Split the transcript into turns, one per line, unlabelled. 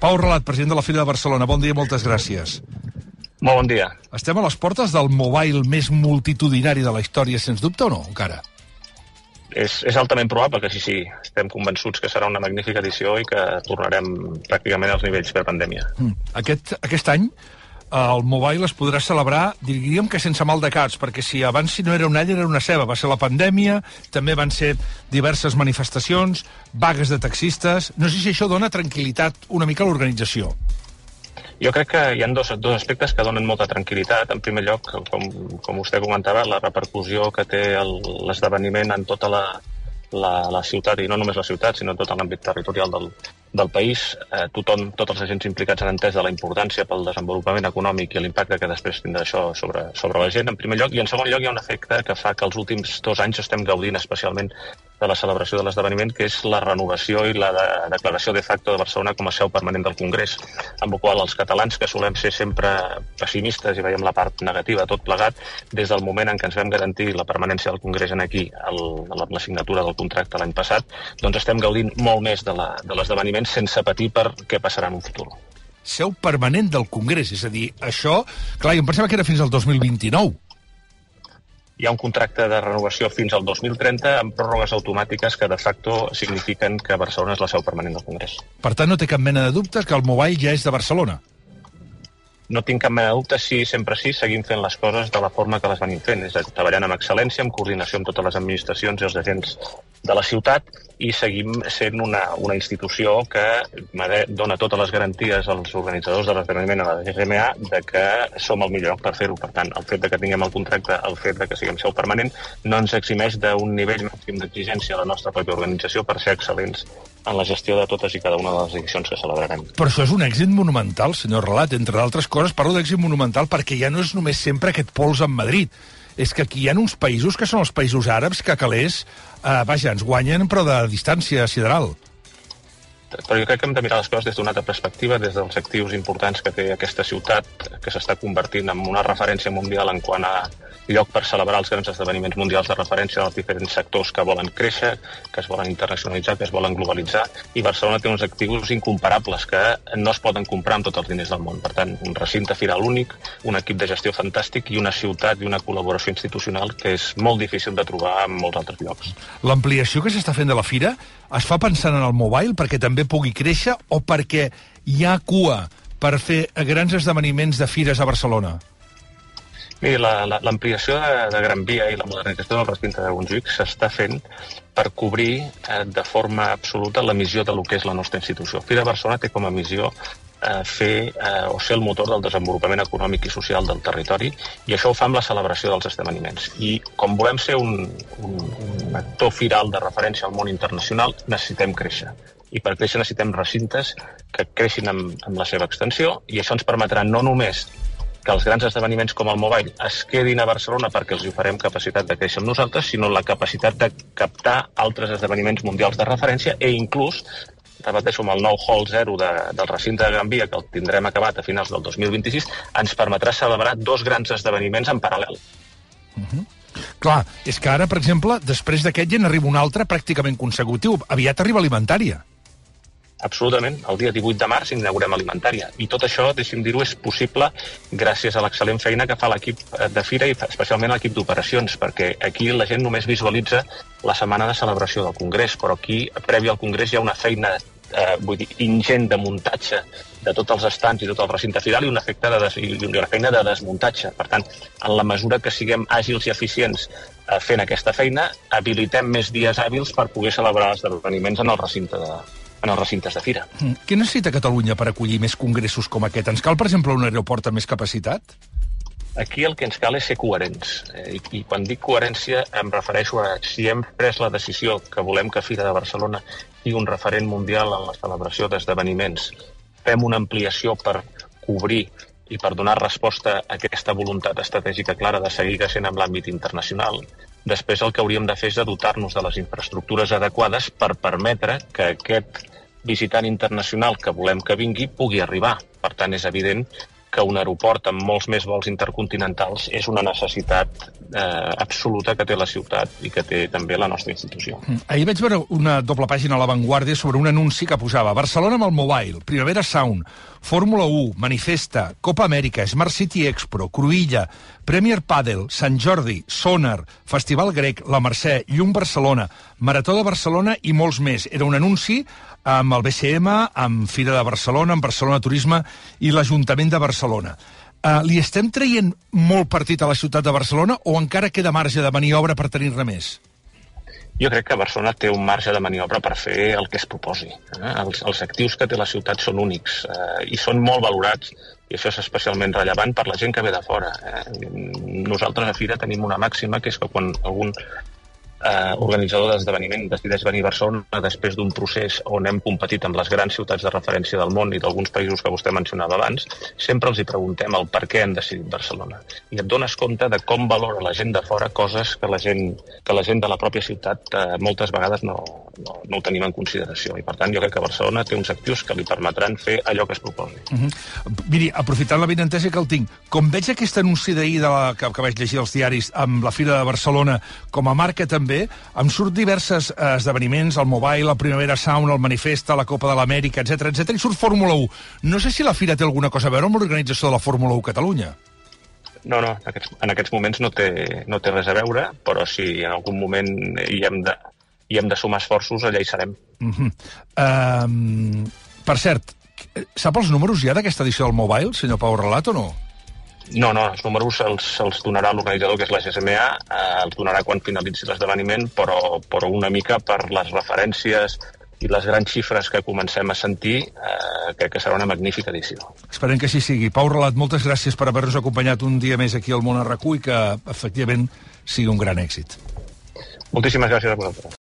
Pau Relat, president de la Fira de Barcelona, bon dia i moltes gràcies.
Molt bon dia.
Estem a les portes del mobile més multitudinari de la història, sens dubte, o no, encara?
És, és altament probable que sí, sí. Estem convençuts que serà una magnífica edició i que tornarem pràcticament als nivells pre-pandèmia.
Mm. Aquest, aquest any el Mobile es podrà celebrar, diríem que sense mal de caps, perquè si abans si no era un all era una ceba, va ser la pandèmia, també van ser diverses manifestacions, vagues de taxistes... No sé si això dona tranquil·litat una mica a l'organització.
Jo crec que hi ha dos, dos aspectes que donen molta tranquil·litat. En primer lloc, com, com vostè comentava, la repercussió que té l'esdeveniment en tota la, la, la ciutat, i no només la ciutat, sinó tot l'àmbit territorial del, del país. Eh, tothom, tots els agents implicats han entès de la importància pel desenvolupament econòmic i l'impacte que després tindrà això sobre, sobre la gent, en primer lloc. I en segon lloc hi ha un efecte que fa que els últims dos anys estem gaudint especialment de la celebració de l'esdeveniment, que és la renovació i la de, declaració de facto de Barcelona com a seu permanent del Congrés, amb el qual els catalans, que solem ser sempre pessimistes i veiem la part negativa tot plegat, des del moment en què ens vam garantir la permanència del Congrés en aquí, el, la, la signatura del contracte l'any passat, doncs estem gaudint molt més de l'esdeveniment sense patir per què passarà en un futur.
Seu permanent del Congrés, és a dir, això... Clar, jo em pensava que era fins al 2029.
Hi ha un contracte de renovació fins al 2030 amb pròrrogues automàtiques que de facto signifiquen que Barcelona és la seu permanent del Congrés.
Per tant, no té cap mena de dubte que el Mobile ja és de Barcelona.
No tinc cap mena de dubte si sempre sí seguim fent les coses de la forma que les venim fent, és a dir, treballant amb excel·lència, amb coordinació amb totes les administracions i els agents de la ciutat i seguim sent una, una institució que dona totes les garanties als organitzadors de l'esdeveniment a la GMA de que som el millor per fer-ho. Per tant, el fet de que tinguem el contracte, el fet de que siguem seu permanent, no ens eximeix d'un nivell màxim d'exigència a la nostra pròpia organització per ser excel·lents en la gestió de totes i cada una de les edicions que celebrarem.
Però això és un èxit monumental, senyor Relat. Entre d'altres coses, parlo d'èxit monumental perquè ja no és només sempre aquest pols en Madrid és que aquí hi ha uns països que són els països àrabs que calés, eh, vaja, ens guanyen però de distància sideral.
Però jo crec que hem de mirar les coses des d'una altra perspectiva, des dels actius importants que té aquesta ciutat, que s'està convertint en una referència mundial en quant a lloc per celebrar els grans esdeveniments mundials de referència dels diferents sectors que volen créixer, que es volen internacionalitzar, que es volen globalitzar, i Barcelona té uns actius incomparables que no es poden comprar amb tots els diners del món. Per tant, un recinte firal únic, un equip de gestió fantàstic i una ciutat i una col·laboració institucional que és molt difícil de trobar en molts altres llocs.
L'ampliació que s'està fent de la fira es fa pensant en el mobile perquè també pugui créixer o perquè hi ha cua per fer grans esdeveniments de fires a Barcelona?
Miri, l'ampliació de, de Gran Via i la modernització del recinte de Montjuïc s'està fent per cobrir eh, de forma absoluta la missió de lo que és la nostra institució. Fira Barcelona té com a missió eh, fer eh, o ser el motor del desenvolupament econòmic i social del territori i això ho fa amb la celebració dels esdeveniments. I com volem ser un, un, un actor firal de referència al món internacional, necessitem créixer i per créixer necessitem recintes que creixin amb, amb la seva extensió i això ens permetrà no només que els grans esdeveniments com el Mobile es quedin a Barcelona perquè els oferem capacitat de créixer amb nosaltres, sinó la capacitat de captar altres esdeveniments mundials de referència e inclús repeteixo, amb el nou Hall 0 de, del recinte de Gran Via, que el tindrem acabat a finals del 2026, ens permetrà celebrar dos grans esdeveniments en paral·lel.
Uh -huh. Clar, és que ara, per exemple, després d'aquest ja n'arriba un altre pràcticament consecutiu. Aviat arriba alimentària.
Absolutament. El dia 18 de març inaugurem alimentària. I tot això, deixi'm dir-ho, és possible gràcies a l'excel·lent feina que fa l'equip de Fira i especialment l'equip d'operacions, perquè aquí la gent només visualitza la setmana de celebració del Congrés, però aquí, previ al Congrés, hi ha una feina eh, vull dir, ingent de muntatge de tots els estants i tot el recinte firal i un efecte de des, i una feina de desmuntatge. Per tant, en la mesura que siguem àgils i eficients eh, fent aquesta feina, habilitem més dies hàbils per poder celebrar els esdeveniments en el recinte de, en els recintes de fira.
Mm. Què necessita Catalunya per acollir més congressos com aquest? Ens cal, per exemple, un aeroport amb més capacitat?
Aquí el que ens cal és ser coherents. Eh, I, I quan dic coherència em refereixo a si hem pres la decisió que volem que Fira de Barcelona sigui un referent mundial en la celebració d'esdeveniments, fem una ampliació per cobrir i per donar resposta a aquesta voluntat estratègica clara de seguir creixent en l'àmbit internacional, després el que hauríem de fer és dotar-nos de les infraestructures adequades per permetre que aquest visitant internacional que volem que vingui pugui arribar. Per tant, és evident que un aeroport amb molts més vols intercontinentals és una necessitat eh, absoluta que té la ciutat i que té també la nostra institució.
Mm. Ahir vaig veure una doble pàgina a La Vanguardia sobre un anunci que posava Barcelona amb el Mobile, Primavera Sound, Fórmula 1, Manifesta, Copa Amèrica, Smart City Expo, Cruïlla, Premier Padel, Sant Jordi, Sonar, Festival Grec, La Mercè, Llum Barcelona, Marató de Barcelona i molts més. Era un anunci amb el BCM, amb Fira de Barcelona, amb Barcelona Turisme i l'Ajuntament de Barcelona. Uh, li estem traient molt partit a la ciutat de Barcelona o encara queda marge de maniobra per tenir-ne més?
Jo crec que Barcelona té un marge de maniobra per fer el que es proposi. Eh? Els, els actius que té la ciutat són únics eh, i són molt valorats i això és especialment rellevant per la gent que ve de fora. Eh? Nosaltres a Fira tenim una màxima que és que quan algun eh, organitzador d'esdeveniment decideix venir a Barcelona després d'un procés on hem competit amb les grans ciutats de referència del món i d'alguns països que vostè mencionava abans, sempre els hi preguntem el per què han decidit Barcelona. I et dones compte de com valora la gent de fora coses que la gent, que la gent de la pròpia ciutat eh, moltes vegades no, no, no ho tenim en consideració. I per tant jo crec que Barcelona té uns actius que li permetran fer allò que es proposi. Uh
mhm. -huh. Miri, aprofitant la benentesa que el tinc, com veig aquest anunci d'ahir que, que vaig llegir als diaris amb la Fira de Barcelona com a marca també també, em surt diverses eh, esdeveniments, el Mobile, la Primavera Sound, el Manifesta, la Copa de l'Amèrica, etc etc i surt Fórmula 1. No sé si la Fira té alguna cosa a veure amb l'organització de la Fórmula 1 Catalunya.
No, no, en aquests, en aquests moments no té, no té res a veure, però si en algun moment hi hem de, hi hem de sumar esforços, allà hi serem. Uh -huh.
um, per cert, sap els números ja d'aquesta edició del Mobile, senyor Pau Relat, o no?
No, no, els números els, els donarà l'organitzador, que és la GSMA, eh, els donarà quan finalitzi l'esdeveniment, però, però una mica per les referències i les grans xifres que comencem a sentir, eh, crec que serà una magnífica edició.
Esperem que així sigui. Pau Relat, moltes gràcies per haver-nos acompanyat un dia més aquí al Món i que, efectivament, sigui un gran èxit.
Moltíssimes gràcies a vosaltres.